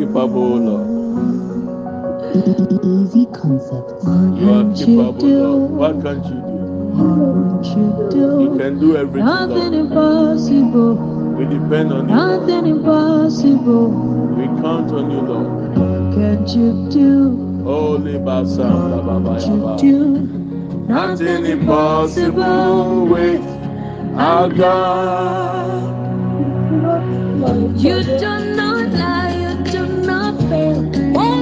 capable, Lord. Easy concepts. You are capable, Lord. What can't you do? You can do everything, Nothing Lord. impossible. We depend on you, Nothing impossible. We count on you, Lord. What can't you do? Holy Basam, Baba, What you Baba. do? Nothing impossible with our God. You do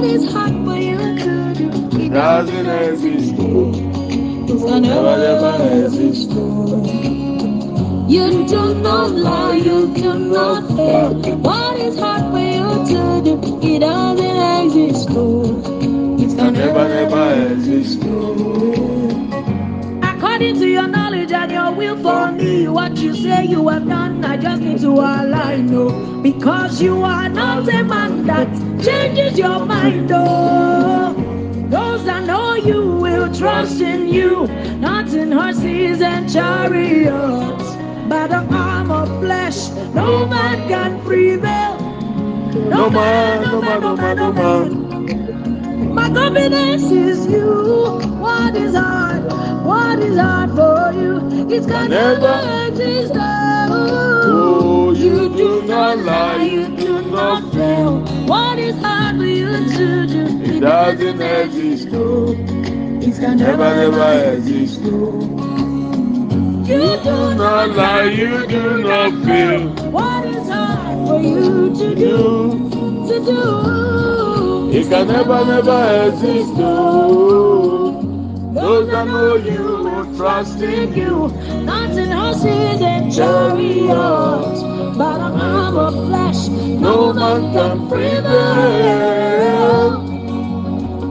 is hard for you to do? It Doesn't exist. It's gonna Never, never never exist. You do not lie, you do not fail. What is hard for you to do? It doesn't exist. It's gonna never, never exist. According to your knowledge and your will for me, what you say you have done, I just need to align. No, because you are not a man that changes your mind. Oh, those that know you will trust in you, not in horses and chariots, but the arm of flesh. No man can prevail. No man, no man, no man, no man. My confidence is you. What is hard? What is hard for you? It's can Never. never exist. Oh, you do not lie, you do not fail. What is hard for you to do? It doesn't exist. It's can Never, never exist. You Do not lie, you do not fail. What is hard for you to do? To do. it can never, never exist. Those that know you will trust in you. Not in horses and chariots, but a arm of flesh. No man can prevail.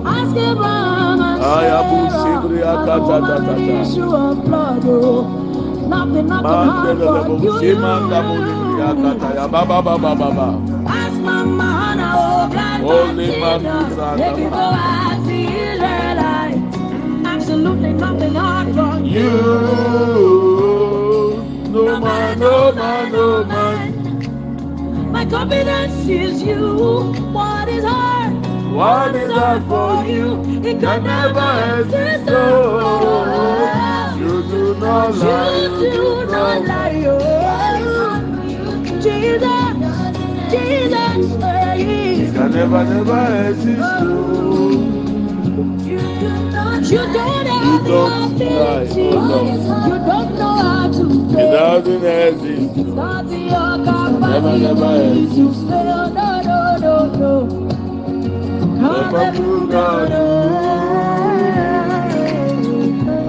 Ask Abraham and Sarah, Sibri and the Akata woman with Tata. issue of blood. Oh, nothing, nothing hard for you. Ask Mama Hannah, oh, God, Holy you. No man, no man, no man. My confidence is you. What is hard? What is hard for you? It Can never exist. Oh, you do not lie, You do not lie. Oh, Jesus, Jesus, hey. Can never, never exist. Oh, You. You You have don't lie, ability. You don't know how to it doesn't exist. It's not Never, never to fail. No, no, no, no.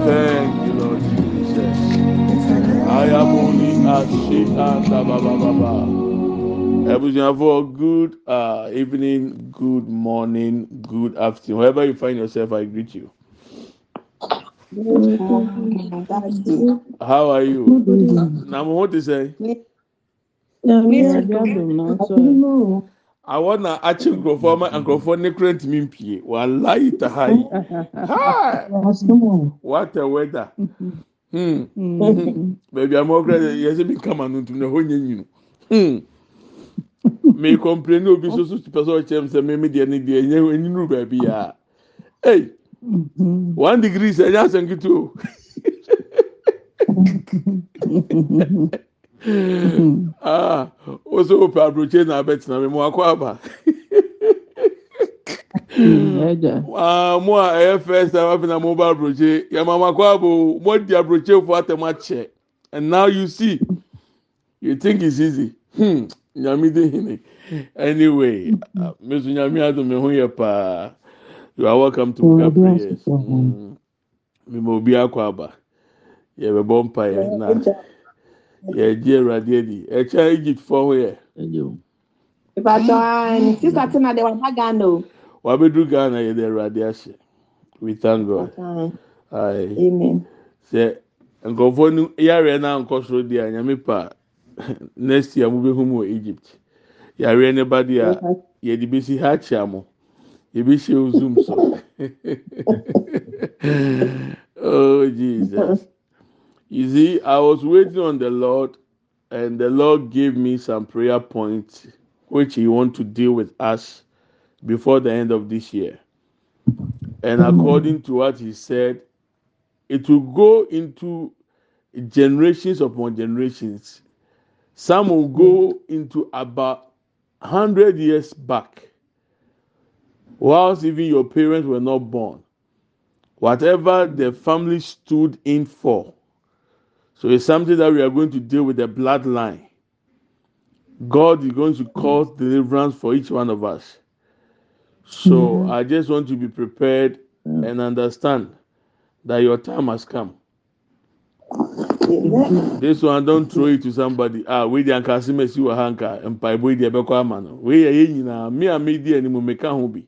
Thank you, Lord Jesus. I am only a sheep and a ba ba ba ba. Good uh, evening, good morning, good afternoon. Wherever you find yourself, I greet you. How are you? Nam what to say? I want to achieve nkurɔfoɔ ama nkurɔfoɔ ne kura ntumi mpie. Walayi ta ha yi. Ha! What a weather. Hmm. Baabi a mo kura yɛ sɛ mi kama no ntum na hɔ nye nwunu. Hmm. me complain obi so so pɛ sɛ ɔkyerɛ m sɛ meme deɛ ne deɛ ɛnyɛ ɛnyinuru baabi a. Ei! One degree sɛ ɛnyɛ asɛm ketewa o ah o wopɛ aburokye na abɛtena me mo akɔ aba. Ah, mo a ɛyɛ first time afei na mo ba aburokye yɛma mo akɔ aba o. Mo di aburokyefo atɛm akyɛ. And now you see. You think it's easy. Hmm. Nyame di hene anyway uh, mesu nyame ado me ho yɛ paa. You are welcome to buka prayers. mm. mi ma obi akɔ aba. Yɛ bɛ bɔ mpa yɛ na. yɛgye awurade adi. Ɛkyɛ egypt fɔ ho yɛ. Ìbàdàn sísà tí na de wà bá Ghana o. wabɛduru ghana yɛde awurade ahyɛ. We thank god. Aye. Amen. sɛ nkurɔfoɔ no yareɛ na nkɔ soro deɛ nyame pa next year bɛ hu mu wɔ egypt. Yareɛ ne ba deɛ a yɛde besi ha akyia mo. Yɛbɛ hyɛ o zoom so oh jesus. You see i was waiting on the lord and the lord gave me some prayer points which he want to deal with us before the end of this year. And mm-hmm. according to what he said, it will go into generations upon generations. Some will go hmm. into about 100 years back, whilst even your parents were not born. Whatever the family stood in for. So it's something that we are going to deal with the bloodline. God is going to hmm. cause deliverance for each one of us. So mm-hmm. I just want to be prepared hmm. and understand that your time has come. This one don't throw it to somebody. Ah, we the anka si mesi wa hanka empa ibo di kwa ama no. We ye nyina me a me di meka ho bi.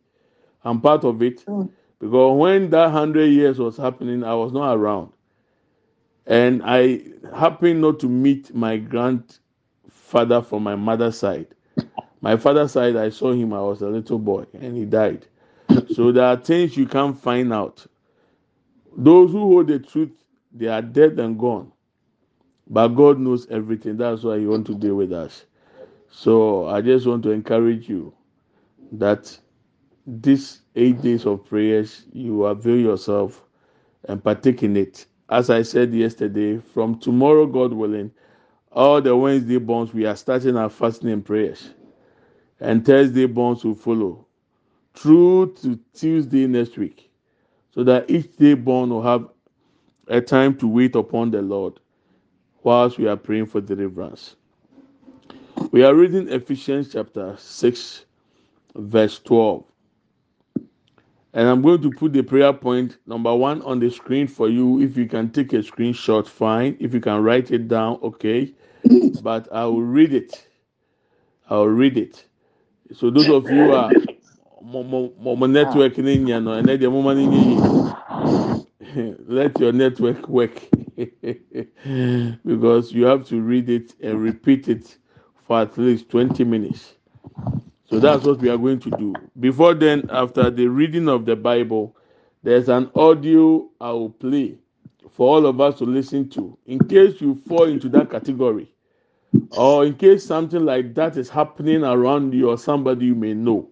I'm part of it because when that hundred years was happening, I was not around, and I happened not to meet my grandfather from my mother's side. My father's side, I saw him. I was a little boy, and he died. So there are things you can't find out. Those who hold the truth, they are dead and gone. But God knows everything. That's why He wants to deal with us. So I just want to encourage you that these eight days of prayers, you avail yourself and partake in it. As I said yesterday, from tomorrow, God willing, all the Wednesday bonds, we are starting our fasting and prayers and Thursday bonds will follow through to Tuesday next week, so that each day born will have a time to wait upon the Lord whilst we are praying for deliverance. We are reading Ephesians chapter 6, verse 12. And I'm going to put the prayer point number one on the screen for you. If you can take a screenshot, fine. If you can write it down, okay. But I will read it. I will read it. so those of you are network ni nya no ɛnɛ deɛ mo ma ni nye let your network work. Because you have to read it and repeat it for at least twenty minutes. So that's what we are going to do. Before then after the reading of the bible there's an audio i will play for all of us to listen to in case you fall into that category. Or in case something like that is happening around you or somebody you may know,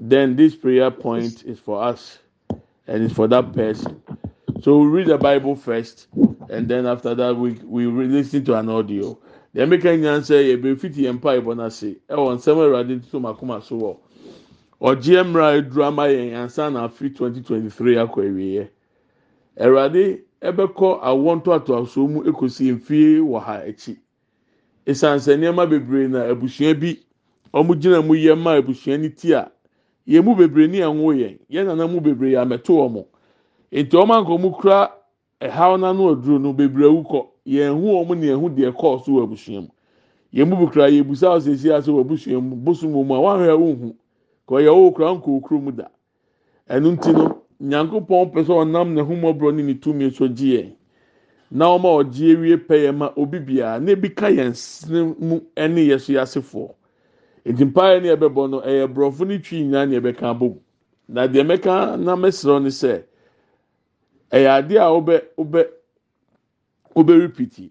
then this prayer point is for us and it's for that person. So we read the Bible first, and then after that we we listen to an audio. The American yan say ebe fiti empa ibo na se. E won nsɛm awurade to makoma so wɔ. Ɔgye mmra drama yɛn ansa na afi 2023 akɔ awie. Awurade ɛbɛkɔ awoɔ ntoatoasoɔ mu ekosi mfie wɔ ha akyi esanse nneɛma bebree na abusua bi wɔn gyina mu yɛ mma abusua ne ti a yɛn mu bebree ne ɛnwo yɛn yɛn nana mu bebree amɛto wɔn nti wɔn anka wɔn kura ɛhaw n'ano aduro no bebree awu kɔ. Yɛn ho wɔn ne yɛn ho deɛ kɔɔ wɔ abusua mu. Yɛn mu bi kura yɛ ebusa ɔsɛsi ase wɔ abusua mu bosom wɔ mu a wɔn ahwɛ wɔn ho kɔ yɛ wɔ kura nkɔ okuro mu da. Ɛnu ti no. nyankopɔn pɛ sɛ ɔnam ne homɔborɔ ne ne tumi so gye yɛn. Na ɔma ɔgye ewie pɛ yɛn ma obi biara. Na ebi ka yɛn mu yɛasefoɔ eti mpaeɛ ne ɛbɛbɔ no ɛyɛ borɔfo ne twi nyinaa ne ɛbɛka abom na deɛ mɛka na mɛsrɛ no sɛ ɛyɛ adeɛ a ɔbɛ ɔbɛ ɔbɛ ripiti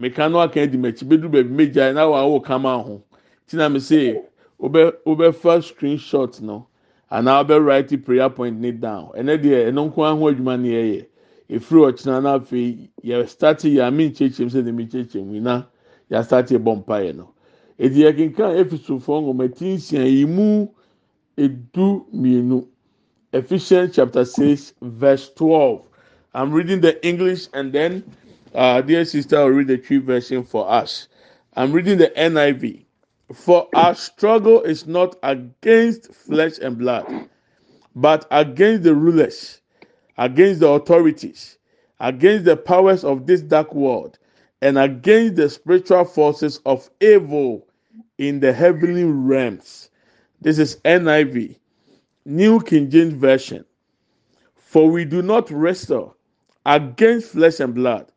mɛka no aka di m'akyi bɛdu baabi mɛgya na wɔn a wɔwɔ kama ho. Ti na mɛ sɛ ɔbɛ ɔbɛfa screenshot no. anaa write prayer point ne down. Ɛnɛ deɛ ɛno nko aho adwuma ne yɛyɛ. Efiri ɔkyina na afei yɛ start yɛ ami nkyɛnkyɛn sɛ ne mi mu na yɛ start yɛ bɔ mpaeɛ no. Edi yɛ kenkan efisofo nwoma edu Ephesians chapter six verse twelve. I'm reading the English and then uh, dear sister will read the Twi version for us. I'm reading the NIV. For our struggle is not against flesh and blood, but against the rulers, against the authorities, against the powers of this dark world, and against the spiritual forces of evil in the heavenly realms. This is NIV, New King James Version. For we do not wrestle against flesh and blood,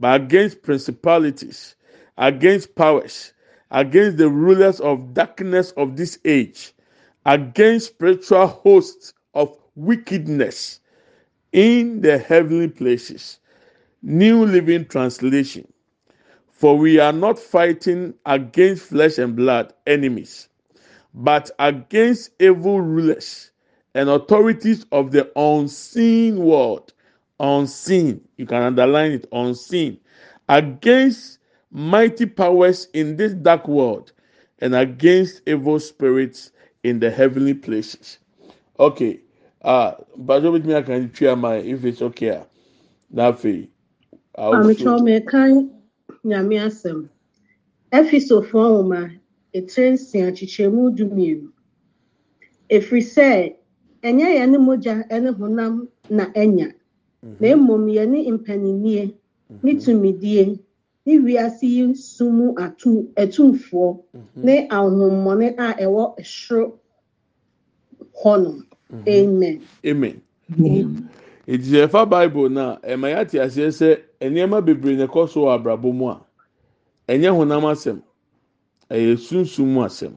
but against principalities, against powers against the rulers of darkness of this age, against spiritual hosts of wickedness in the heavenly places. New Living Translation. For we are not fighting against flesh and blood enemies, but against evil rulers and authorities of the unseen world. Unseen. You can underline it unseen. Against mighty powers in this dark world and against evil spirits in the heavenly places. Okay. Uh, but with me, I can try my if it's okay. Nafi. Ametwa mekan nyame asɛm. Efisofoɔ nwoma etire nsia kyekyɛmu du mmienu. Efiri sɛ ɛnyɛ yɛn mogya ne honam na ɛnya, na mmom yɛne mpanyinie ne tumidie ne wiase yi sum mu atu etumfoɔ ne ahohommɔne a ɛwɔ soro hɔnom. Amen. Amen. Eti ɛfa Bible na ɛma yɛate aseɛ sɛ nneɛma bebree na ɛkɔ so wɔ mu a ɛnyɛ honam asɛm. Ɛyɛ sunsun mu asɛm.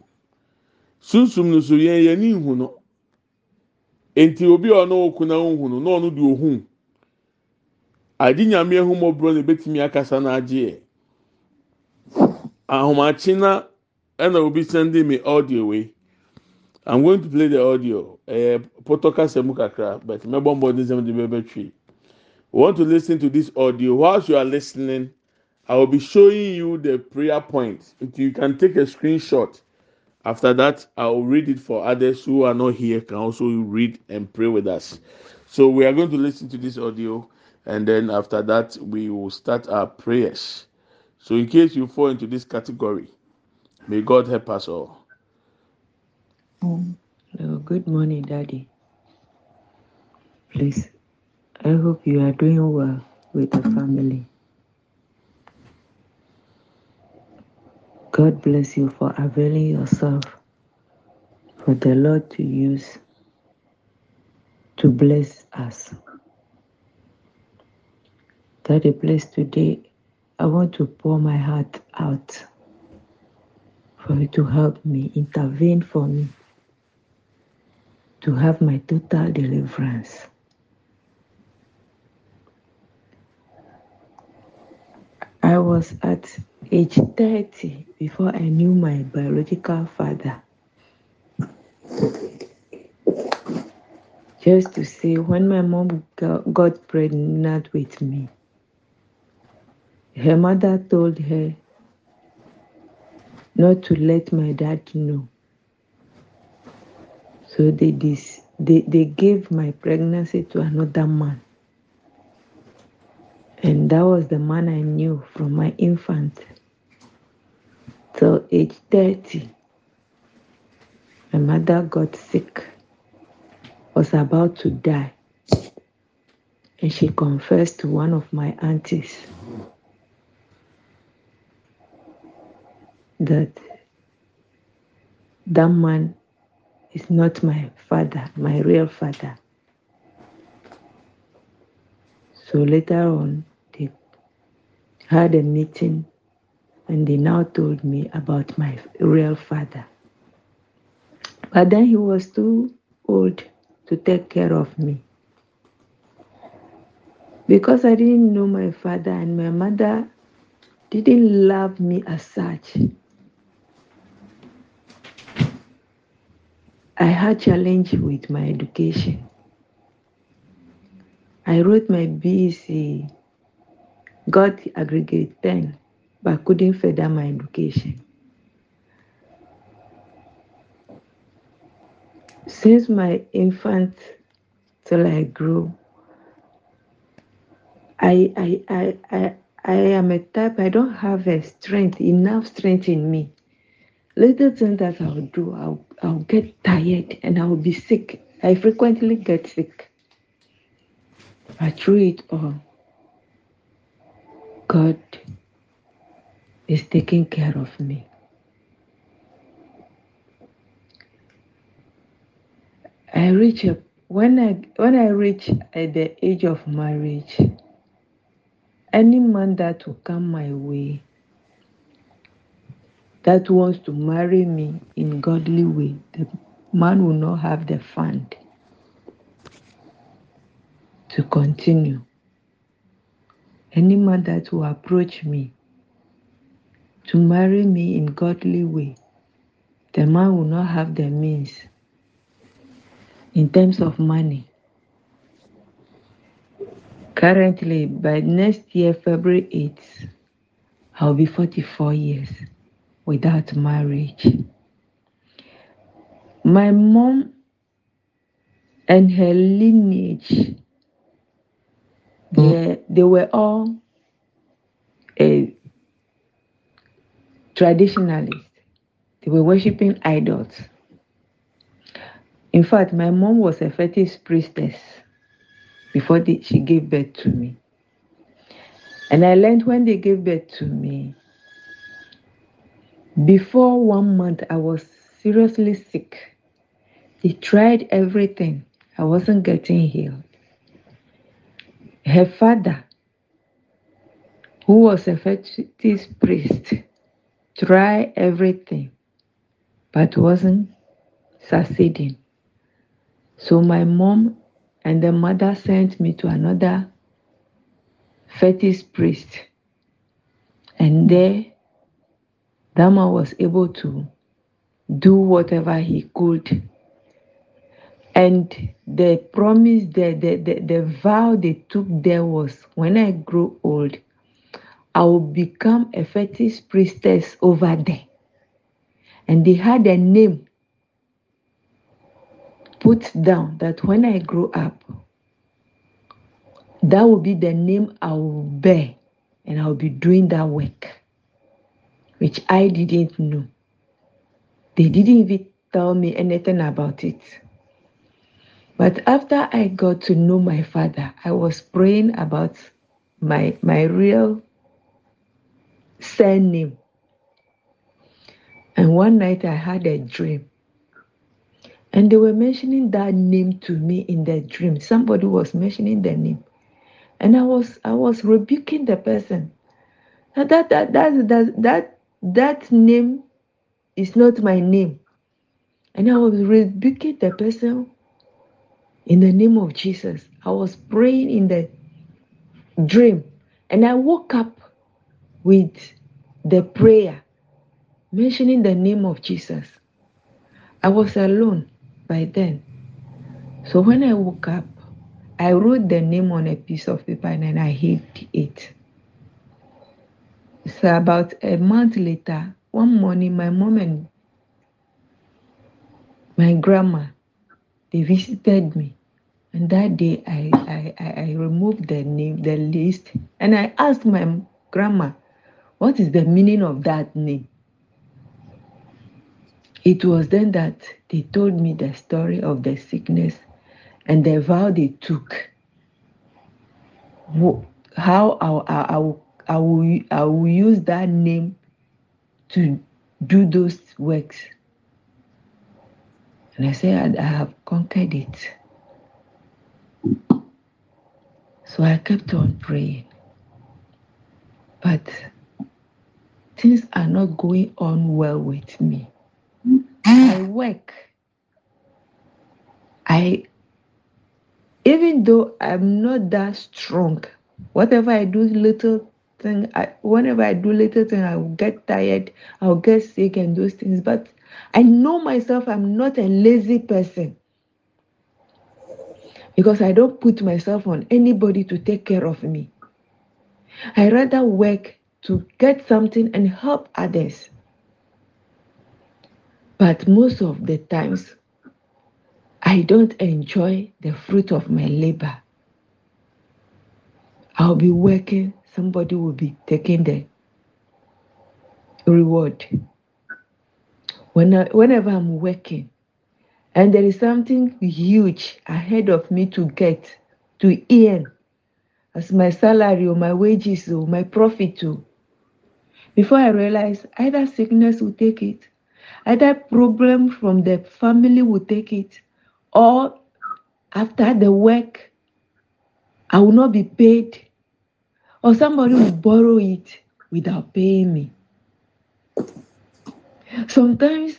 Sunsun no so yɛn yɛn ni nhu no. Nti obi a ɔno oku na ohun no na ɔno de ohun adi nyame ahumɔborɔ na ebetumi akasa na agye yɛ. Ahomakye na ɛna obi send me audio wei. I'm going to play the audio. Eh, ɛyɛ pɔtɔ kasa kakra but mɛbɔ mbɔ ne nsɛm de bɛbɛ twi. We want to lis ten to this audio. Whilst you are lis ten ing i will be showing you the prayer point. You can take a screenshot after that i will read it for others who are not here can also read and pray with us. So we are going to lis ten to this audio and then after that we will start our prayers. So in case you fall into this category may god help us all. Mm. Oh, good morning, Daddy. Please, I hope you are doing well with the family. God bless you for availing yourself for the Lord to use to bless us. Daddy, please, today I want to pour my heart out for you to help me, intervene for me to have my total deliverance. I was at age 30 before I knew my biological father. Just to say, when my mom got, pregnant with me, her mother told her not to let my dad know. So they, dis- they, they gave my pregnancy to another man. And that was the man I knew from my infant till age 30. My mother got sick, was about to die. And she confessed to one of my aunties that that man is not my father, my real father. So later on, they had a meeting and they now told me about my real father. But then he was too old to take care of me. Because I didn't know my father and my mother didn't love me as such. I had challenge with my education. I wrote my BEC, got aggregate 10, but couldn't further my education. Since my infant till I grew, I, I, I, I, I am a type, I don't have a strength, enough strength in me. Little things that I'll do, I'll, I'll get tired and I'll be sick. I frequently get sick. But through it all, God is taking care of me. I reach a when I when I reach at the age of marriage, any man that will come my way that wants to marry me in godly way, the man will not have the fund to continue. Any man that will approach me to marry me in godly way, the man will not have the means in terms of money. Currently, by next year, February 8th, I'll be 44 years without marriage. My mom and her lineage, hmm. they, they were all a traditionalists. They were worshiping idols. In fact, my mom was a fetish priestess before the, she gave birth to me. And I learned when they gave birth to me, before one month, I was seriously sick. They tried everything. I wasn't getting healed. Her father, who was a fetish priest, tried everything, but wasn't succeeding. So my mom and the mother sent me to another fetish priest. And there, Dama was able to do whatever he could. And the promise, the, the, the, the vow they took there was when I grow old, I will become a fetish priestess over there. And they had a name put down that when I grow up, that will be the name I will bear, and I'll be doing that work, which I didn't know. They didn't even tell me anything about it. But after I got to know my father, I was praying about my my real surname. And one night I had a dream and they were mentioning that name to me in the dream. Somebody was mentioning the name. And I was I was rebuking the person. That that that that that that, that name is not my name. And I was rebuking the person in the name of Jesus. I was praying in the dream. And I woke up with the prayer mentioning the name of Jesus. I was alone by then. So when I woke up, I wrote the name on a piece of paper and then I hid it. So about a month later, one morning, my mom and my grandma they visited me. And that day I, I, I removed the name, the list, and I asked my grandma, what is the meaning of that name? It was then that they told me the story of the sickness and the vow they took. How I, I, I, I, will, I will use that name to do those works. And I said, I have conquered it. So I kept on praying. But things are not going on well with me. I work. I even though I'm not that strong, whatever I do little thing, I, whenever I do little thing, I'll get tired, I'll get sick and those things. But I know myself I'm not a lazy person. Because I don't put myself on anybody to take care of me. I rather work to get something and help others. But most of the times, I don't enjoy the fruit of my labor. I'll be working, somebody will be taking the reward. When I, whenever I'm working, and there is something huge ahead of me to get, to earn, as my salary or my wages or my profit too. Before I realize, either sickness will take it, Either problem from the family will take it, or after the work, I will not be paid, or somebody will borrow it without paying me. Sometimes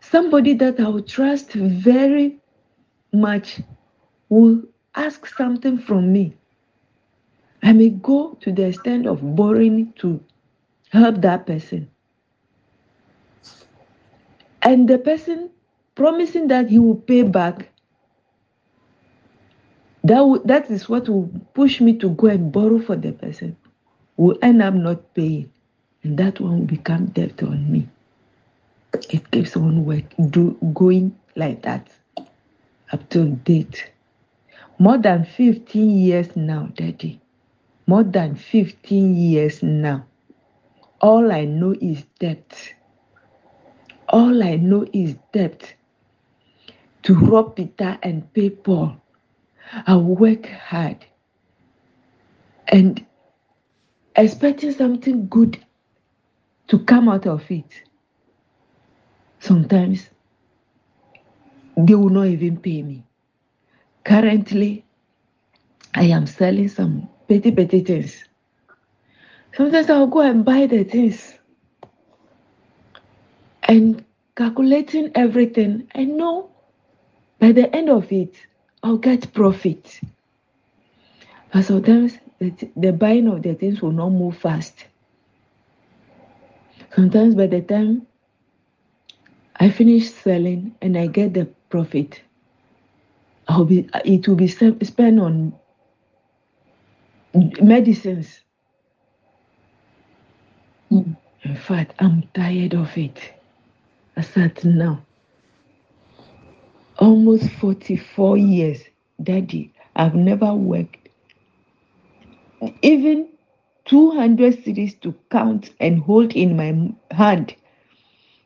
somebody that I will trust very much will ask something from me. I may go to the extent of borrowing to help that person. And the person promising that he will pay back, that, that is what will push me to go and borrow for the person. Will end up not paying. And that one will become debt on me. It keeps on work, do, going like that up to date. More than 15 years now, Daddy. More than 15 years now. All I know is debt. All I know is debt. To rob Peter and pay Paul. I work hard and expecting something good to come out of it. Sometimes they will not even pay me. Currently, I am selling some petty petty things. Sometimes I'll go and buy the things. And calculating everything, I know by the end of it, I'll get profit. But sometimes the, the buying of the things will not move fast. Sometimes by the time I finish selling and I get the profit, I'll be it will be spent on medicines. In fact, I'm tired of it. I said now. Almost 44 years, Daddy, I've never worked even 200 cedis to count and hold in my hand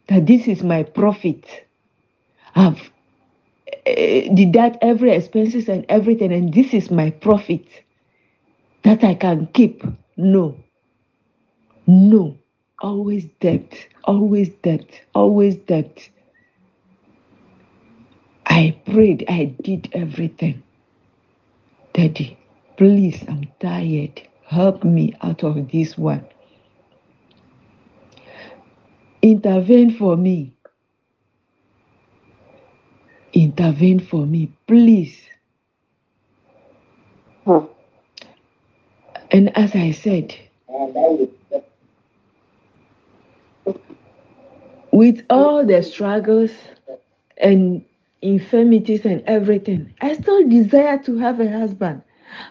that this is my profit. I've uh, deduct every expenses and everything, and this is my profit that I can keep. No, no, always debt, always debt, always debt. I prayed, I did everything. Daddy, please, I'm tired. Help me out of this one. Intervene for me. Intervene for me, please. Hmm. And as I said, with all the struggles and infirmities and everything, I still desire to have a husband.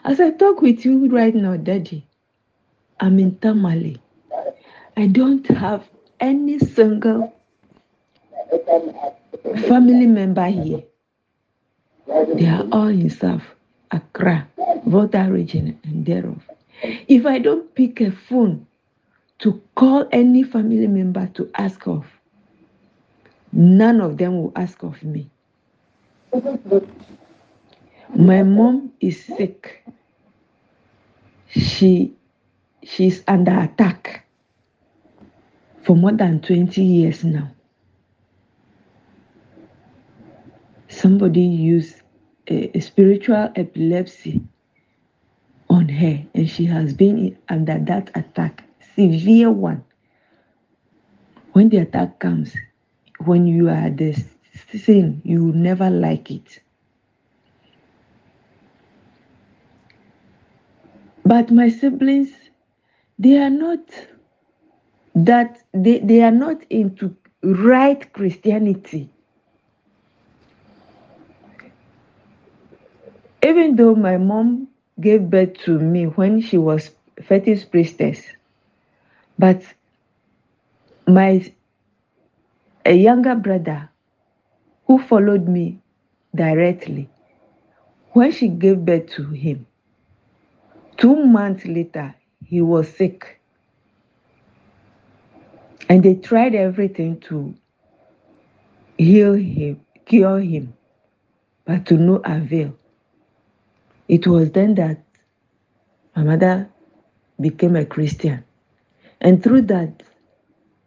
As I talk with you right now, Daddy, I'm in Tamale. I don't have any single family member here. They are all in South Accra, Volta region, and thereof. If I don't pick a phone to call any family member to ask of, none of them will ask of me. My mom is sick. She she's under attack for more than 20 years now. Somebody used a, a spiritual epilepsy on her, and she has been under that attack, severe one. When the attack comes, when you are the you will never like it. But my siblings, they are not that they, they are not into right Christianity. Even though my mom gave birth to me when she was fetish priestess, but my a younger brother who followed me directly, when she gave birth to him, two months later, he was sick. And they tried everything to heal him, cure him, but to no avail. It was then that my mother became a Christian. And through that,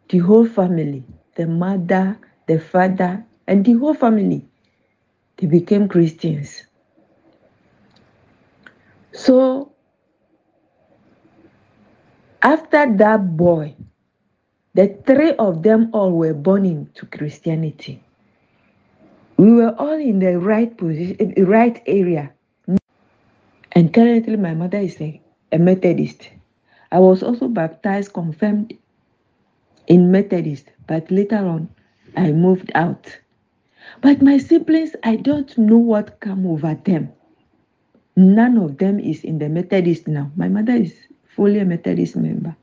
the whole family, the mother, the father, and the whole family, they became Christians. So, after that boy, the three of them all were born into Christianity. We were all in the right position, the right area. And currently, my mother is a, a Methodist. I was also baptized, confirmed in Methodist, but later on, I moved out. But my siblings, I don't know what come over them. None of them is in the Methodist now. My mother is fully a Methodist member.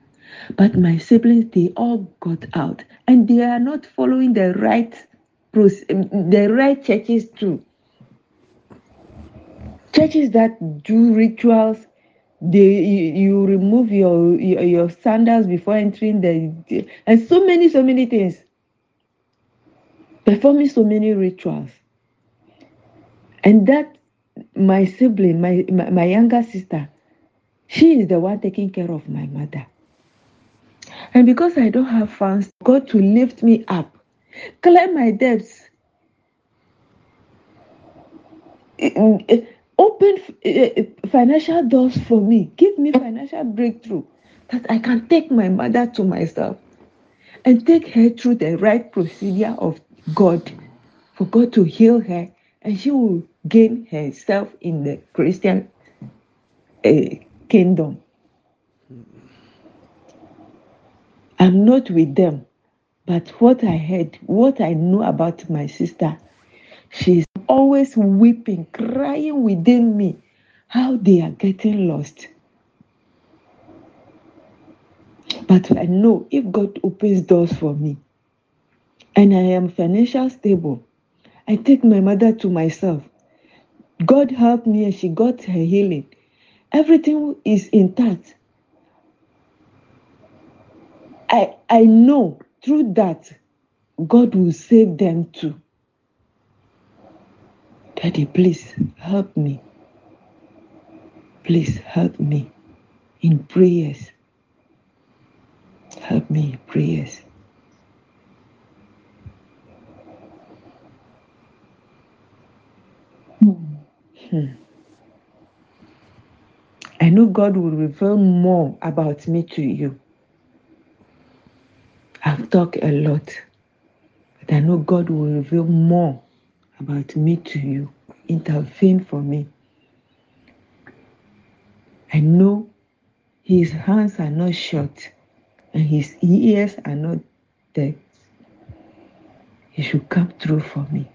But my siblings, they all got out and they are not following the right um, the right churches too. Churches that do rituals, they you, you remove your, your, your sandals before entering the and so many so many things. Performing so many rituals, and that my sibling, my, my my younger sister, she is the one taking care of my mother. And because I don't have funds, God to lift me up, clear my debts, open eh, eh, financial doors for me, give me financial breakthrough that I can take my mother to myself and take her through the right procedure of God for God to heal her and she will gain herself in the Christian uh, kingdom. I'm not with them, but what I heard, what I know about my sister, she's always weeping, crying within me how they are getting lost. But I know if God opens doors for me and I am financially stable, I take my mother to myself. God helped me and she got her healing. Everything is intact. I, I know through that God will save them too. Daddy, please help me. Please help me in prayers. Help me in prayers. Hmm. I know God will reveal more about me to you. I've talked a lot, but I know God will reveal more about me to you. Intervene for me. I know his hands are not short and his ears are not dead. He should come through for me.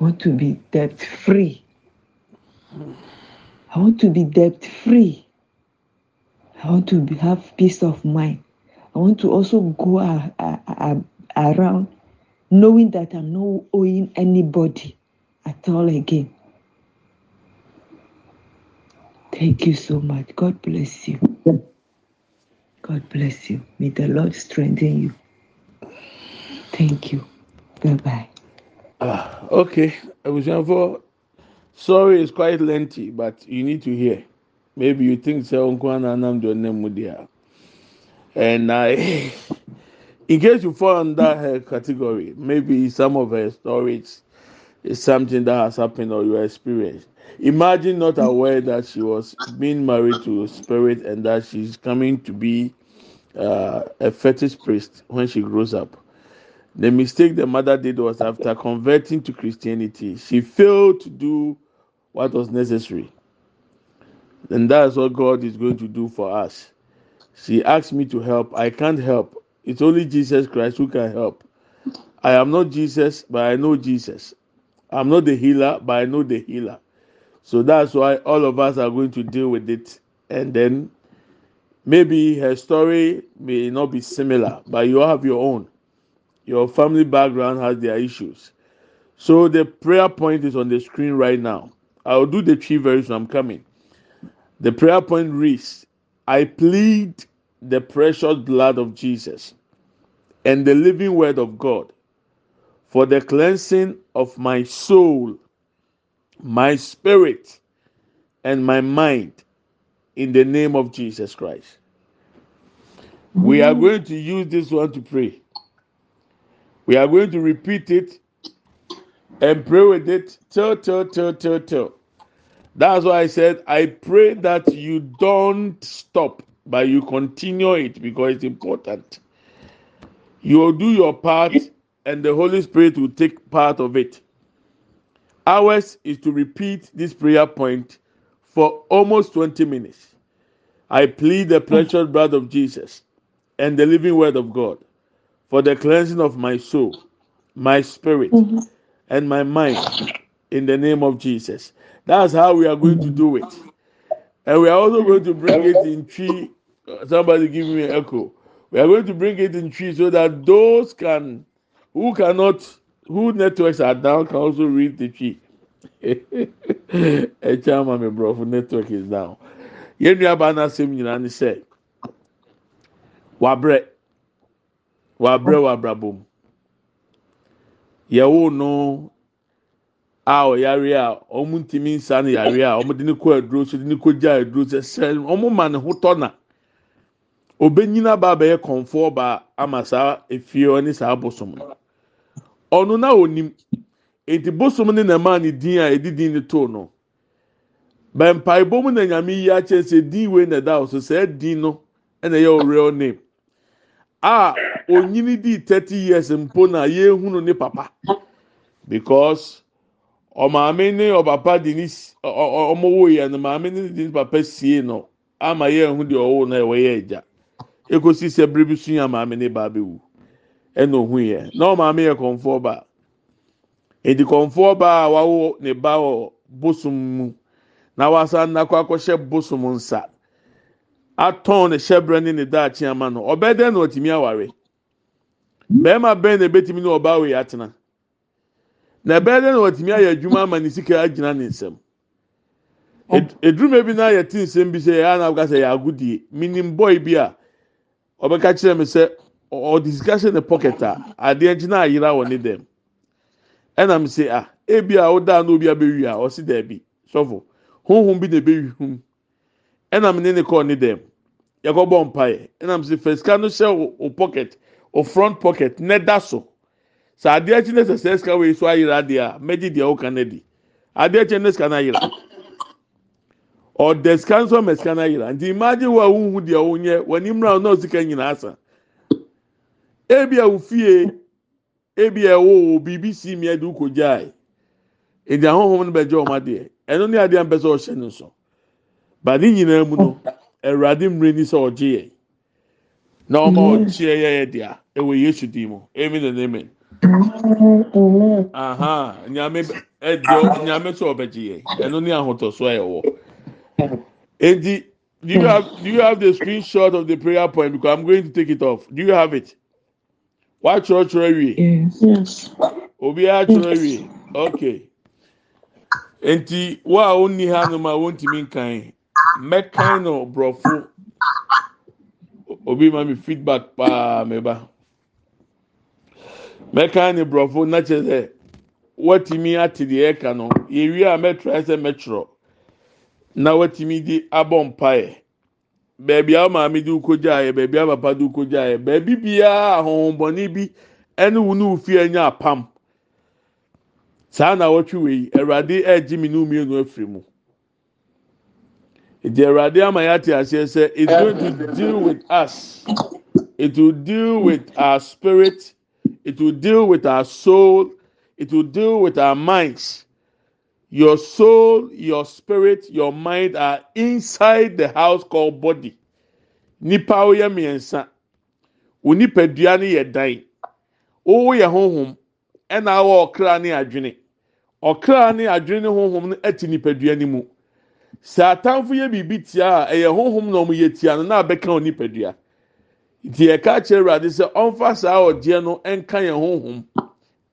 I want to be debt free. I want to be debt free. I want to have peace of mind. I want to also go a, a, a, around knowing that I'm not owing anybody at all again. Thank you so much. God bless you. God bless you. May the Lord strengthen you. Thank you. Bye bye. Ah, okay. For sorry it's quite lengthy, but you need to hear. Maybe you think so and I, in case you fall under her category, maybe some of her stories is something that has happened or you experienced. Imagine not aware that she was being married to a spirit and that she's coming to be uh, a fetish priest when she grows up. The mistake the mother did was after converting to Christianity, she failed to do what was necessary. And that's what God is going to do for us. She asked me to help. I can't help. It's only Jesus Christ who can help. I am not Jesus, but I know Jesus. I'm not the healer, but I know the healer. So that's why all of us are going to deal with it. And then maybe her story may not be similar, but you have your own. Your family background has their issues. So the prayer point is on the screen right now. I'll do the three very soon. I'm coming. The prayer point reads I plead the precious blood of Jesus and the living word of God for the cleansing of my soul, my spirit, and my mind in the name of Jesus Christ. We are going to use this one to pray. We are going to repeat it and pray with it till, till, till, till, till. That's why I said, I pray that you don't stop, but you continue it because it's important. You will do your part, and the Holy Spirit will take part of it. Ours is to repeat this prayer point for almost 20 minutes. I plead the precious blood of Jesus and the living word of God for the cleansing of my soul, my spirit, mm-hmm. and my mind in the name of Jesus. That's how we are going to do it. And we are also going to bring it in Twi. Somebody give me an echo. We are going to bring it in Twi so that those can who cannot who networks are down can also read the Twi. A chama me bro network is down. Yẹn nua ba n'asẹm nyinaa ni sẹ, wabrẹ wabrabọ mu. Yẹwo no. A ɔyare a wɔn ntumi nsa no yare a wɔde ne kɔ aduro so de ne kɔ gya aduro sɛ sɛ wɔn ma ne ho tɔ na obenyina ba abɛyɛ kɔnfoɔ ba ama saa efie ne saa bosom no ɔno na onim. Eti bosom ne na maa ne din a edi din ne to no. Bɛmpaebɔ mu na nyame yi akyɛ sɛ din na ɛda so sɛ din no. Ɛna ɛyɛ o real name a onyini di thirty years mpo na yɛn ne papa. Because. ɔmaame ne ɔpapa de ne ɔmo wo yɛ no maame ne de ne papa sie no ama yɛ ɛho deɛ ɔwɔ no ɛwɔ yɛ ɛgya ekosi sɛ bere so yɛ maame ne ba bɛwu ɛna ohun yɛ na ɔmaame yɛ kɔnfoɔ ba. Edi kɔnfoɔ ba a wawo ne ba wɔ bosom mu. Na wasa nakɔ akɔhyɛ bosom nsa. Atɔn ne hyɛbrɛ ne ne daakye ama no. Ɔbɛ dɛ na ɔtumi aware. Bɛrima bɛn na ebetumi ne ɔbaa yɛ atena. na ɛbɛyɛ dɛ na wɔtumi ayɛ adwuma ama ne sika agyina ne nsam eduruma bi na yɛ ti nsɛm bi sɛ yɛ ana aka sɛ yɛ agudie minim boy bi a ɔbɛka kyerɛ mi sɛ ɔde sika hyɛ ne pocket a. Adeɛ nkyi na ayera wɔ ne dɛm ɛnam sɛ a ebi a ɔda na obi abɛwi a ɔsi dɛbi sɔfo honhom bi na ɛbɛwi hum ɛnam ne ne kɔɔ ne dɛm. Yɛkɔ bɔ mpaeɛ. Ɛnam sɛ fɛ sika no hyɛ o pocket o front pocket ne da so. sɛ adeɛ akyi ne sɛ sɛ sika wei so ayera adeɛ a mɛgye deɛ ɔka no di adeɛ akyi ne sika no ayera. Ɔda sika nso ma sika no ayera. Nti imagine wo a wohu deɛ wonyɛ w'ani mmra na ɔsika nyinaa sa ebi a wofie ebi a ɛwɔ wɔ biribi si mi ɛde wokɔ gyae edi ahohom no bɛgye wɔn adeɛ ɛno ne adeɛ mpɛ sɛ ɔhyɛ ne nso ba ne nyinaa mu no awurade mmerɛ ni sɛ ɔgye yɛ na ɔma ɔkyeɛ yɛyɛ dea ɛwɔ yesu din mu. Amen and amen. Aha nyame ɛdeɛ nyame sɛ ɔbɛgye yɛ ɛno ne ahotɔso a ɛwɔ. Enti do you have do you have the screenshot of the prayer point? Because i'm going to take it off. Do you have it? Wakyerɛkyerɛ wie. Yes. Obiara kyerɛ wie. Okay. Enti wo a wonni ha nom a wontumi nkan mɛkan no obi ma mi feedback paa mɛba. mɛka ne borɔfo na kyerɛ sɛ watumi ate deɛ ɛka no yɛwie a mɛtra sɛ mɛtwerɛ. Na watumi di abɔ mpaeɛ. Beebi a maame de ukogya yɛ beebi a papa de ukogya yɛ beebi biara ahohombɔne bi ɛne wo ne anya apam. Saa na wɔtwe wei. Awurade ɛregye mi ne mmienu afiri mu. Edi awurade ama aseɛ sɛ it's going to deal with us it will deal with our spirit. It will deal with our soul. It will deal with our minds. Your soul, your spirit, your mind are inside the house called body. Nipa oyɛ mmiɛnsa. Wo nipadua no yɛ dan. Wo yɛ honhom. Ɛna awɔ ɔkra ne adwene. Ɔkra ne adwene ne honhom no ɛte nipadua no mu. Sɛ atamfo yɛ biribi tia a ɛyɛ honhom na wɔn yɛ tia no na abɛka nipadua. nti yɛka kyerɛ awurade sɛ ɔmfa saa ɔgyeɛ no nka yɛn honhom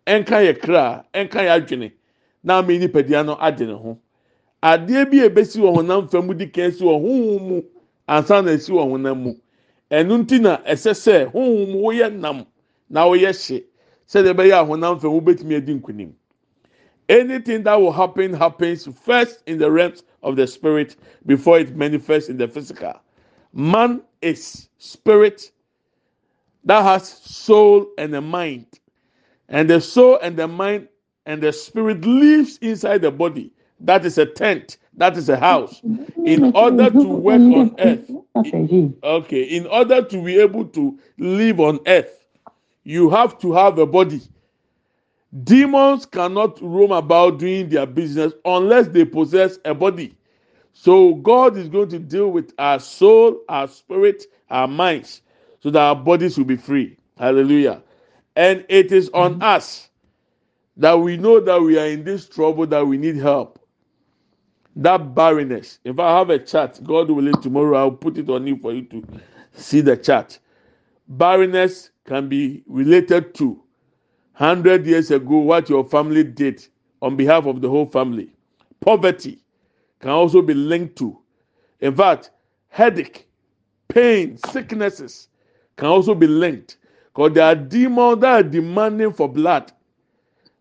nka yɛ kra nka yɛ adwene na ama nipadua no ade ne ho. Adeɛ bi a ebesi wɔ honam fam di kan si wɔ honhom mu ansa na esi wɔ honam mu. Ɛnu nti na ɛsɛ sɛ honhom mu woyɛ nam na woyɛ hye. Sɛdeɛ ɛbɛyɛ a honam fam wobɛtumi adi nkunim anything that will happen happens first in the realms of the spirit before it manifests in the physical man is spirit that has soul and a mind. And the soul and the mind and the spirit lives inside the body. That is a tent. That is a house. In order to work on earth, okay, in order to be able to live on earth, you have to have a body. Demons cannot roam about doing their business unless they possess a body. So God is going to deal with our soul, our spirit, our minds so that our bodies will be free. Hallelujah. And it is on mm-hmm. us that we know that we are in this trouble, that we need help. That barrenness. If I have a chart, God willing, tomorrow I'll put it on you for you to see the chart. Barrenness can be related to 100 years ago what your family did on behalf of the whole family. Poverty can also be linked to. In fact, headache, pain, sicknesses can also be linked because there are demons that are demanding for blood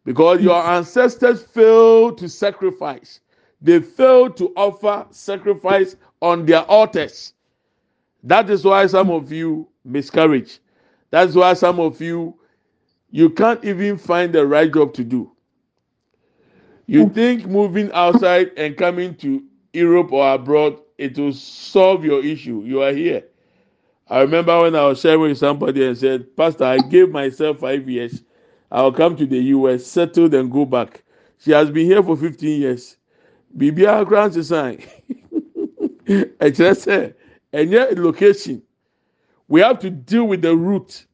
because your ancestors failed to sacrifice. They failed to offer sacrifice on their altars. That is why some of you miscarriage. That's why some of you you can't even find the right job to do. You think moving outside and coming to Europe or abroad it will solve your issue. You are here. I remember when I was sharing with somebody and said, Pastor, I gave myself five years. I'll come to the US, settle, then go back. She has been here for 15 years. Bibia grants a sign. Ɛkyerɛ sɛ ɛnyɛ location. We have to deal with the root.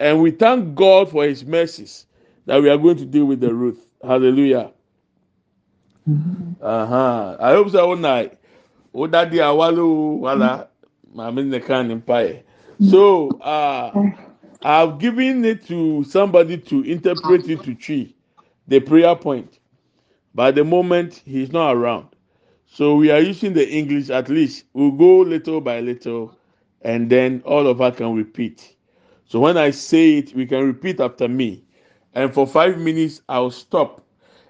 And we thank God for his mercies that we are going to deal with the root. Hallelujah. Uh-huh. I hope so one night. O daddy awalo wala maame ne kan ne mpae. So uh I've given it to somebody to interpret it to Twi, the prayer point. But the moment he's not around. So we are using the English at least. We'll go little by little and then all of us can repeat. So when I say it, we can repeat after me. And for five minutes, I'll stop.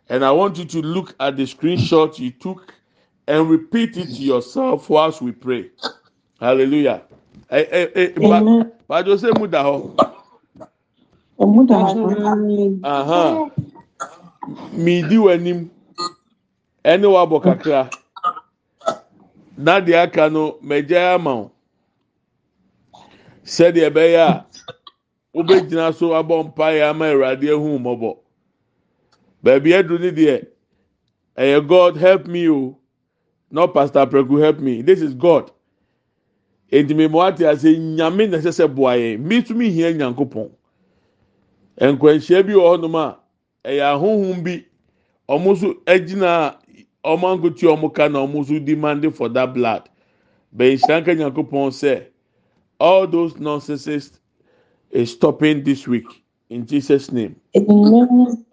And I want you to look at the screenshot you took and repeat it to yourself whilst we pray. Hallelujah. Eh, eh, eh, Mi di kakra. Na deɛ aka no, mɛgya ama wo. Sɛdeɛ ɛbɛyɛ a, wobɛgyina so abɔ mpaeɛ ama Awurade ehu mmɔbɔ. Baabi ɛdu ne deɛ, ɛyɛ God help me o. not pastor preku help me. This is god. Eti mi mo ate ase nyame na ɛsɛ sɛ boa yɛn mi tumi hia nyankopɔn nkwanhyia bi wɔ hɔnom a ɛyɛ ahohom bi ɔmo nso gyina ɔmo ankoti ɔmo ka na ɔmo nso demand for that blood. Bɛnhyira nka nyankopɔn sɛ all those nonsenses is stopping this week in jesus name.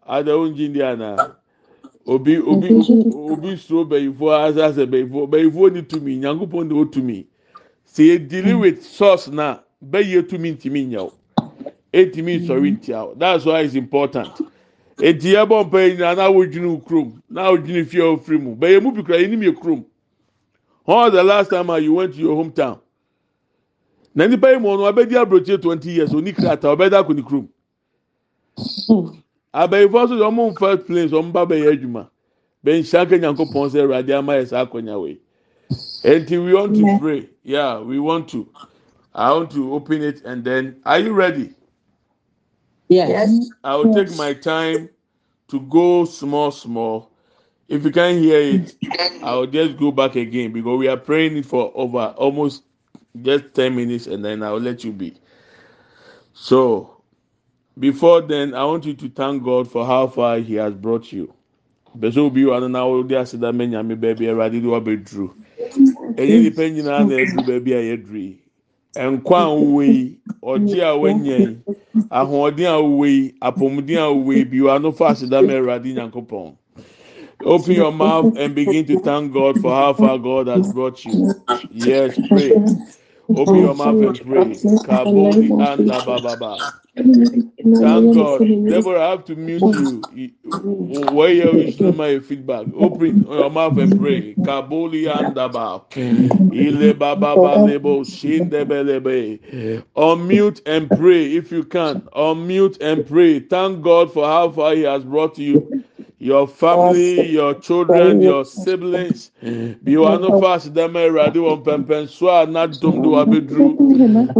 adawo njindi ana. obi obi obi suro bẹyìfo asase bẹyìfo bẹyìfo ni tumi nyankopɔn de o tumi sɛ yɛ hmm. with source na bɛyɛ tumi ntumi nya o etumi sɔre ntia. O that's why it's important. Eti yɛ bɔ mpa yi nyinaa n'awo dwene kurom n'awo dwene fie ofiri mu bɛyɛ mu bi kura yɛ nim yɛ kurom when was the last time you went to your hometown na nipa yi mu ɔno abɛdi aburokye twenty years oni krataa ɔbɛda akɔ ne kurom. Abɛyifo nso deɛ ɔmo nfa planes ɔmo ba bɛyɛ adwuma. Bɛnhyia nka nyankopɔn sɛ ɛwurade ama yɛ saa akɔnya wei. Eti we want to pray. Yeah we want to. I want to open it and then are you ready. yes. i will take my time to go small small. If you can't hear it i will just go back again because we are praying it for over almost just ten minutes and then i will let you be so. Before then, I want you to thank God for how far He has brought you. Bẹ̀sẹ̀ obi wa no na wọ́n di aseda mẹ́nyà mi bẹ́ẹ̀bi ẹ̀rọ̀adé ni wọ́n bẹ duru. Ẹ̀yẹ́ nípa nyinaa na ẹ̀duru bẹ́ẹ̀bi a yẹ duru yi. Nkwa a yi, ọ̀gye a wọ́nyẹ̀ yi, ahoɔden a wọ́wọ́ yi, apɔmuden a wọ́wọ́ yi bi wọ́n ano fa aseda mẹ́ ẹ̀rọ̀adé nyanko pɔn. Open your mouth and begin to thank God for how far God has brought you. Yes, pray. Open your mouth and pray. Kabodi anda bababa. Thank God. I have to mute you. Where you listen my feedback. Open your mouth and pray. Kaboli andaba. Ile baba balebo shindebelebe. Unmute and pray if you can. Unmute and pray. Thank God for how far He has brought you. Your family, your children, your siblings. Bi wa no fa asedam awurade wɔ mpɛmpɛnso a na dom do abɛduru.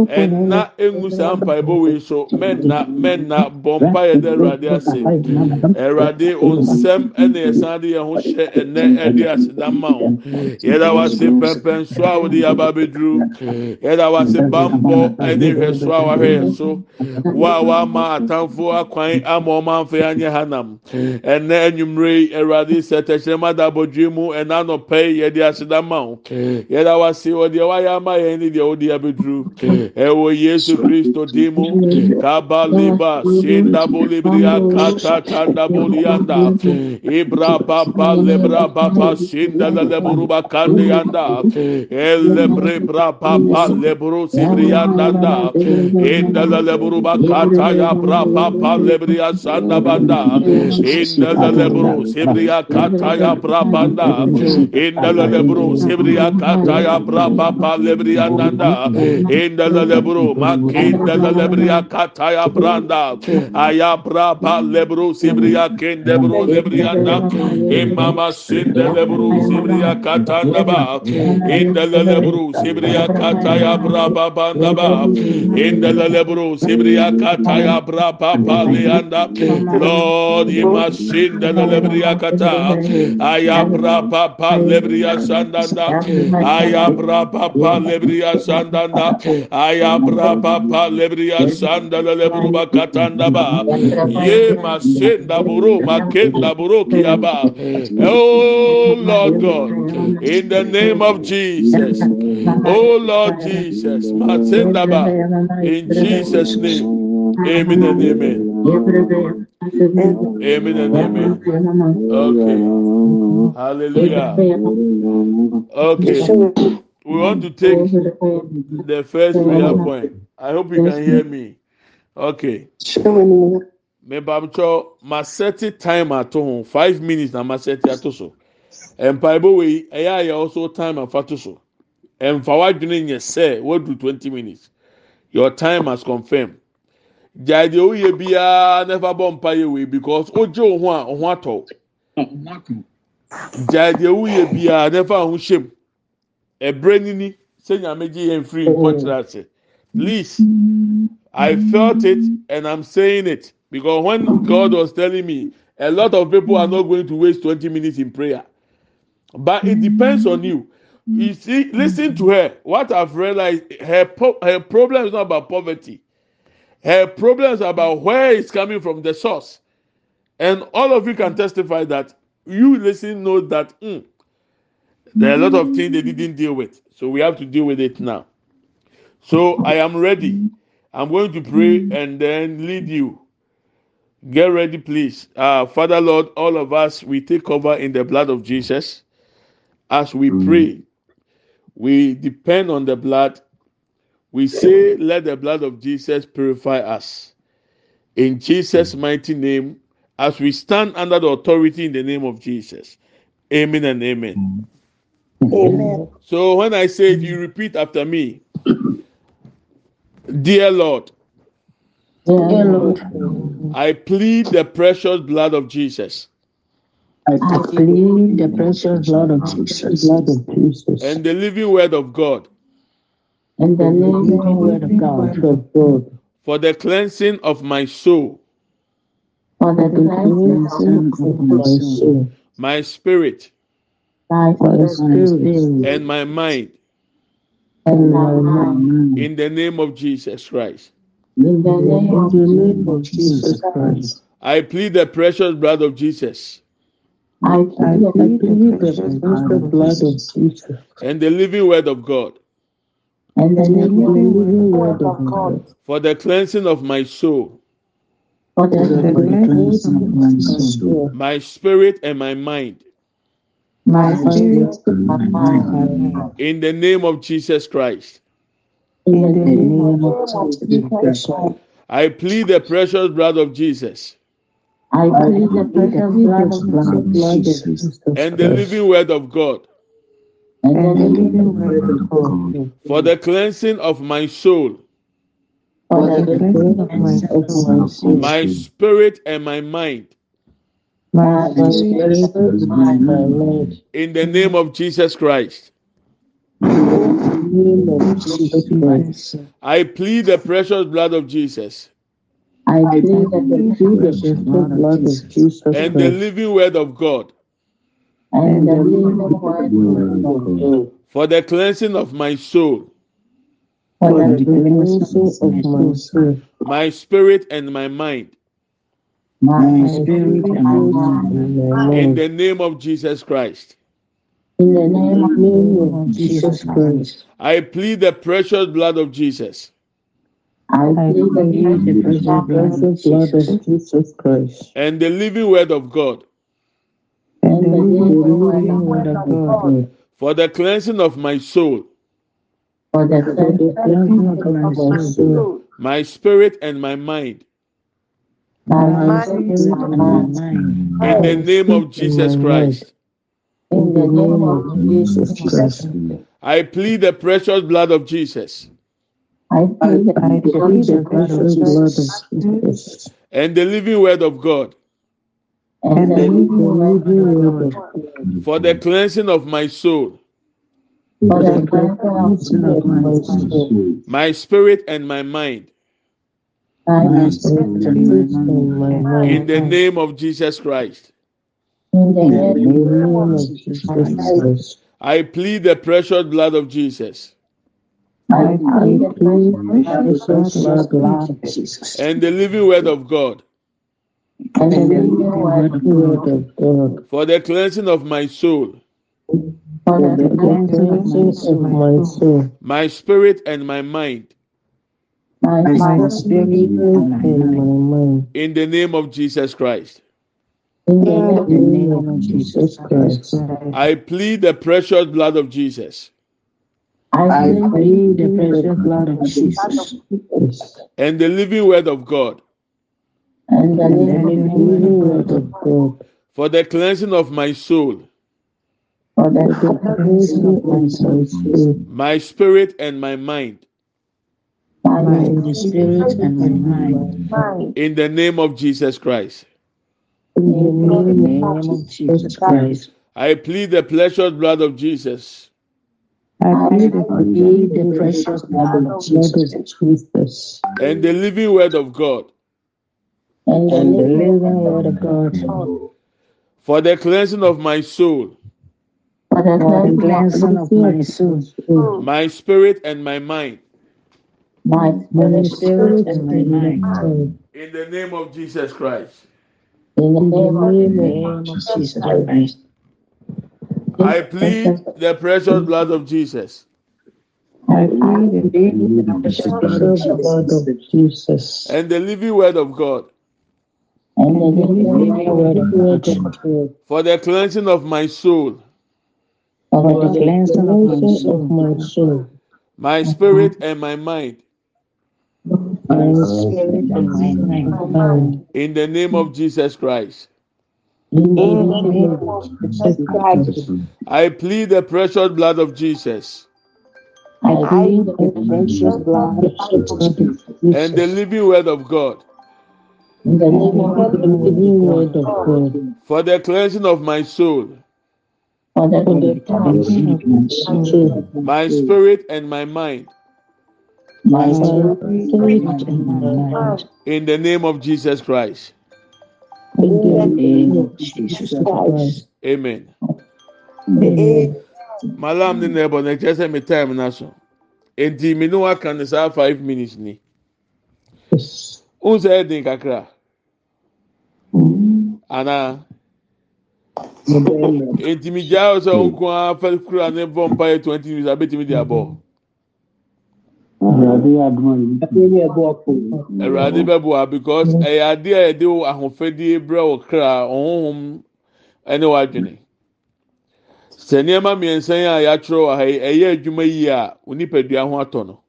Ɛna engu saa mpaebɔ wei so mɛnna mɛnna bɔ mpa yɛ dɛ awurade ase. Awurade onsɛm ɛna yɛsan de yɛn ho hyɛ ɛnɛ ɛde asedam ma wo. Yɛda wase mpɛmpɛnso a wɔde yaba abɛduru. Yɛda wase bambɔ ɛne hwɛ so a wahwɛ yɛ so. Wa a wama atamfo akwan ama ɔmo anfa yɛ anyɛ hanam. Ɛnɛ enyimire yi awurade sɛ tɛkyerɛma da abɔdwe mu ɛna anɔpɛ yi yɛde aseda ma wo. Yɛda wase ɔdeɛ wayɛ ama yɛn ne deɛ ɔde abɛduru. Ɛwɔ yesu kristo din mu. Kaba liba sindabo libria kata kandabo lianda. Ibra papa lebra papa sindala leburuba kande yanda. Elebre bra papa lebru sibrianda da indala leburuba kata ya bra papa lebria sanda banda. Indala lebro sebriya kataya brabanda indala lebro sebriya kataya brababa lebriya nanda indala lebro makindala lebriya kataya branda aya braba lebro sebriya kendebro lebriya na imama sinde lebro sebriya katanda ba. İndala lebro sebriya kataya brababa naba indala lebro sebriya kataya brababa leanda Lord, you must the lebriya kata ayabra papa lebriya sandanda ayabra papa lebriya sandanda ayabra papa lebriya sandala lebruba katanda ye masenda buru makenda buru kiyaba oh lord god in the name of jesus. Oh lord jesus masenda ba in jesus name. Amen and amen Amen and amen. Okay. Hallelujah. Okay. We want to take the first prayer point. I hope you can hear me. Okay. mebamtwɛ masɛte time ato ho five minutes na masɛte ato so mpaebɔ wei ɛyɛ ayɛ yɛwɔ so time afa to so ɛmfa w'adwene nyɛ sɛ wadu twenty minutes your time has confirmed gyae deɛ oyɛ biara nefa bɔ mpa yɛ wei because ogye wo ho a ho atɔ gyae deɛ oyɛ biara nefa ho hyɛm ɛbrɛ nini sɛ nyame gye yɛn firi nkɔkyerɛ ase please i felt it and i'm saying it because when god was telling me a lot of people are not going to waste twenty minutes in prayer. But it depends on you. You see listen to her. What i've realized her her problem is not about poverty her problems about where it's coming from the source. And all of you can testify that you listen know that mm, there are a lot of things they didn't deal with. So we have to deal with it now. So i am ready. I'm going to pray and then lead you. Get ready please. Uh, father lord all of us we take cover in the blood of jesus. As we pray we depend on the blood we say, Let the blood of Jesus purify us. In Jesus' mm. mighty name, as we stand under the authority in the name of Jesus. Amen and amen. Mm. Amen. So when I say it, you repeat after me. Dear Lord, Dear Lord, I plead the precious blood of Jesus. I plead the precious blood of Jesus, blood of Jesus, and the living word of God and the living word of God for the cleansing of my soul, for the cleansing of my soul, my spirit, my spirit, and my mind. And my mind. In the name of Jesus Christ. In the name of Jesus Christ. I plead the precious blood of Jesus. I plead the precious blood of Jesus. And the living word of God and the living word of God for the cleansing of my soul, for the cleansing of my soul, my spirit and my mind. My spirit and my mind. In the name of Jesus Christ. In the name of Jesus Christ. I plead the precious blood of Jesus. I plead the precious blood of Jesus. And the living word of God for the cleansing of my soul, my spirit and my mind. In the name of Jesus Christ. I plead the precious blood of Jesus. I plead the precious blood of Jesus and the living word of God. And the living of For the cleansing of my soul. For the cleansing of my soul. My spirit and my mind. My spirit and my mind. In the name of Jesus Christ. In the name of Jesus Christ. I plead the precious blood of Jesus. I plead the precious blood of Jesus Christ. And the living word of God. And the living word. For the cleansing of my soul. For the cleansing of my soul. My spirit and my mind. My spirit and my mind. In the name of Jesus Christ. In the name of Jesus Christ. I plead the precious blood of Jesus. I plead the precious blood of Jesus. And the living word of God. And the living word of God. For the cleansing of my soul. For the cleansing of my spirit and my mind. My spirit and my mind. In the name of Jesus Christ. In the name of Jesus Christ. I plead the precious blood of Jesus. I plead the precious blood of Jesus. And the living word of God. And the living word of God. For the cleansing of my soul. For the cleansing of my soul. My spirit and my mind. My spirit and my mind. In the name of Jesus Christ. In the name of Jesus Christ. I plead the precious blood of Jesus. I plead the precious blood of Jesus. And the living word of God. And the living word of God. For the cleansing of my soul. For the cleansing of my soul. My spirit and my mind. My spirit and my mind. In the name of Jesus Christ. In the name of Jesus Christ. I plead the precious blood of Jesus. I plead the precious blood of Jesus. Christ. And the living word of God. And the living word of God. For the cleansing of my soul. For the cleansing of my soul. My spirit and my mind. My spirit and my mind. In the name of Jesus Christ. In the name of Jesus Christ. I plead the precious blood of Jesus. I plead the precious blood of Jesus. And the living word of God. And the living word of God. For the cleansing of my soul. For the cleansing of my soul. My uh-huh. spirit and my mind. My spirit and my mind. In the name of Jesus Christ. In the name of Jesus Christ. I plead the precious blood of Jesus. I plead the precious blood of Jesus. And the living word of God. For the cleansing of my soul. For the cleansing of my spirit and my mind. My spirit and my mind. In the name of Jesus Christ. In the name of Jesus Christ. Amen. Malam ni na ɛbɔ na sɛ mi time na so. Mi ni waka ne saa five minutes ni. N sɛ ɛdin kakra. anaa ntumi gyaa o sɛ nko ara fɛ kura ne bɔ mpa yɛ twenty minutes abetumi di abɔ. awurade bɛboa because ɛyɛ adeɛ a yɛde wo ahofadie brɛ wo kra ɔhohom ɛne w'adwene. Sɛ nneɛma mmiɛnsa a yɛatwerɛ wɔ ha yi ɛyɛ adwuma yie a wo nipadua ho atɔ no.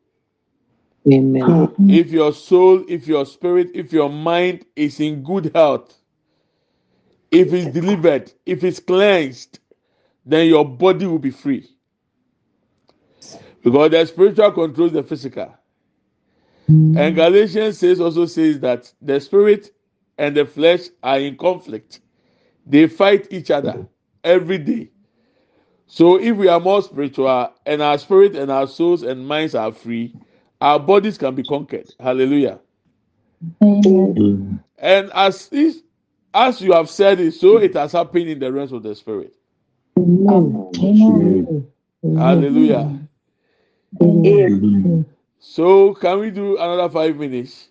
Amen. if your soul if your spirit if your mind is in good health if it's delivered, if it's cleansed, then your body will be free. Because the spiritual controls the physical. And Galatians says also says that the spirit and the flesh are in conflict. they fight each other every day. So if we are more spiritual and our spirit and our souls and minds are free, our bodies can be conquered. Hallelujah. And as as you have said it, so it has happened in the realms of the spirit. Amen. Hallelujah. Amen. So can we do another five minutes?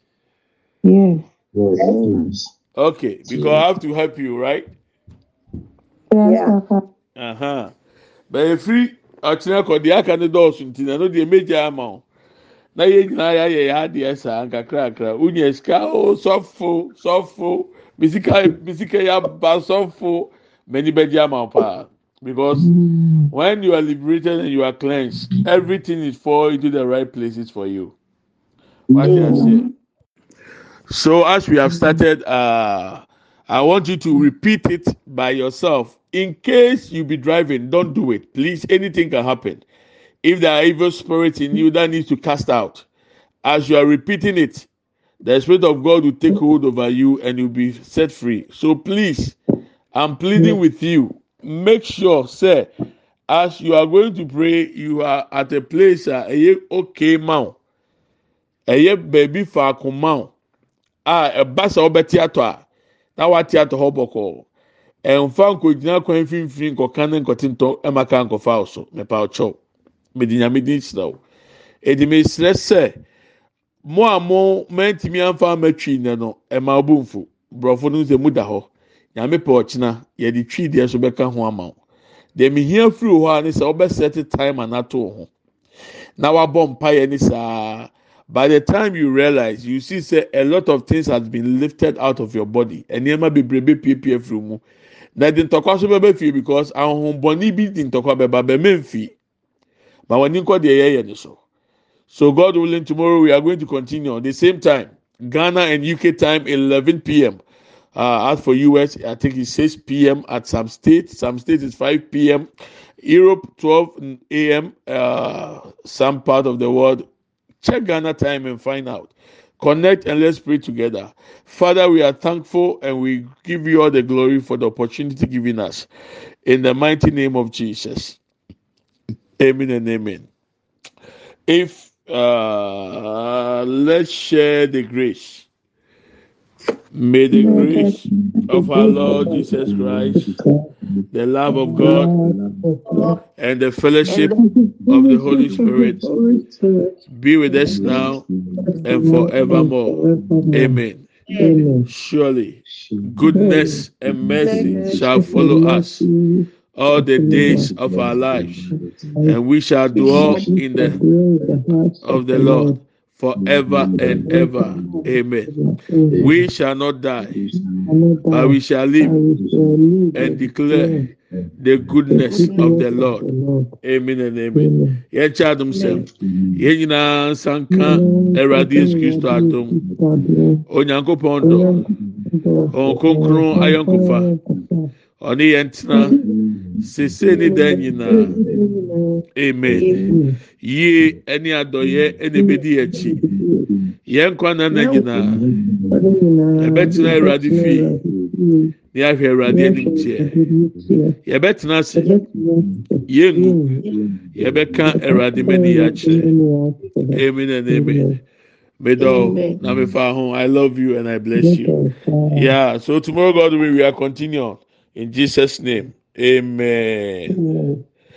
Yes. yes. Okay, because I have to help you, right? Yes. Uh huh. But if we ɔkyerɛ kɔ deɛ aka ne dɔɔso nti na no deɛ meja ama o na yɛn nyinaa yɛayɛ yɛ adeɛ saa nkakrakra wonya sika o sɔfo sɔfo bisika bisika yaba sɔfo many bɛgye ama paa because when you are liberated and you are cleansed everything is fall into the right places for you. So as we have started, uh, I want you to repeat it by yourself. In case you be driving, don't do it. Please, anything can happen. If there are evil spirits in you that needs to cast out, as you are repeating it, the Spirit of God will take hold over you and you'll be set free. So please, I'm pleading with you. Make sure, say, as you are going to pray, you are at a place, uh, okay, mount. ɛyɛ baabi faako o a sɛ ɔbɛte atɔ a na wate atɔ hɔ bɔkɔɔ ɛnfa nkɔgyina kwan mfimfini nkɔka ne nkɔte ntɔ ɛma ka nkɔfa so mɛpa ɔkyɛw mɛdi nyame di nsira o. Edi mɛ srɛ sɛ mo a mo mɛntumi anfa mɛtwi nɛ no ɛma ɔbu nfu borɔfo no sɛ mu da hɔ nyame pɛ ɔkyena yɛde twi deɛ so bɛka ho ama o deɛ mihia firi hɔ a ne sɛ ɔbɛsɛte time anato ho. Na wabɔ mpa yɛ ne saa. by the time you realize you see say a lot of things has been lifted out of your body. Nneɛma bebrebe piepie firi mu. Na de ntɔkwa so bɛbɛ fie because ahohombɔni bi de ntɔkwa bɛba bɛmɛ nfi ma wɔn ani nkɔ deɛ yɛyɛ so so god willing tomorrow we are going to continue on the same time ghana and uk time 11 p.m. Uh, as for us i think it's 6 p.m. at some states some states is 5 p.m. europe 12 a.m. Uh, some part of the world Check Ghana time and find out. Connect and let's pray together. Father, we are thankful and we give you all the glory for the opportunity given us. In the mighty name of Jesus. Amen and amen. If uh, let's share the grace. May the grace of our Lord Jesus Christ, the love of God, and the fellowship of the Holy Spirit be with us now and forevermore. Amen. Surely, goodness and mercy shall follow us all the days of our lives, and we shall dwell in the of the Lord forever and ever. Amen. We shall not die, but we shall live and declare the goodness of the Lord. Amen and amen. Yɛn kyɛ adum sɛm. Yɛn nyinaa nsanka Ɛwurade Yesu Kristo atom. Onyankopɔn dɔ. Ɔnkonkron ayɔnkofa. Ɔne yɛn tena. Sese ne dan nyinaa. Amen. Yie ɛne adɔyɛ ɛna ebedi akyi. Yɛn nkwa nana nyinaa. Ɛbɛtena Ɛwurade fie. ne ahwɛ awurade anim teɛ yɛbɛtena ase yɛngu yɛbɛka awurade mani yɛ akyerɛ amen and amen Middle, na me ho. I love you and I bless you. Yeah. So tomorrow, God will we are continue in Jesus' name. Amen.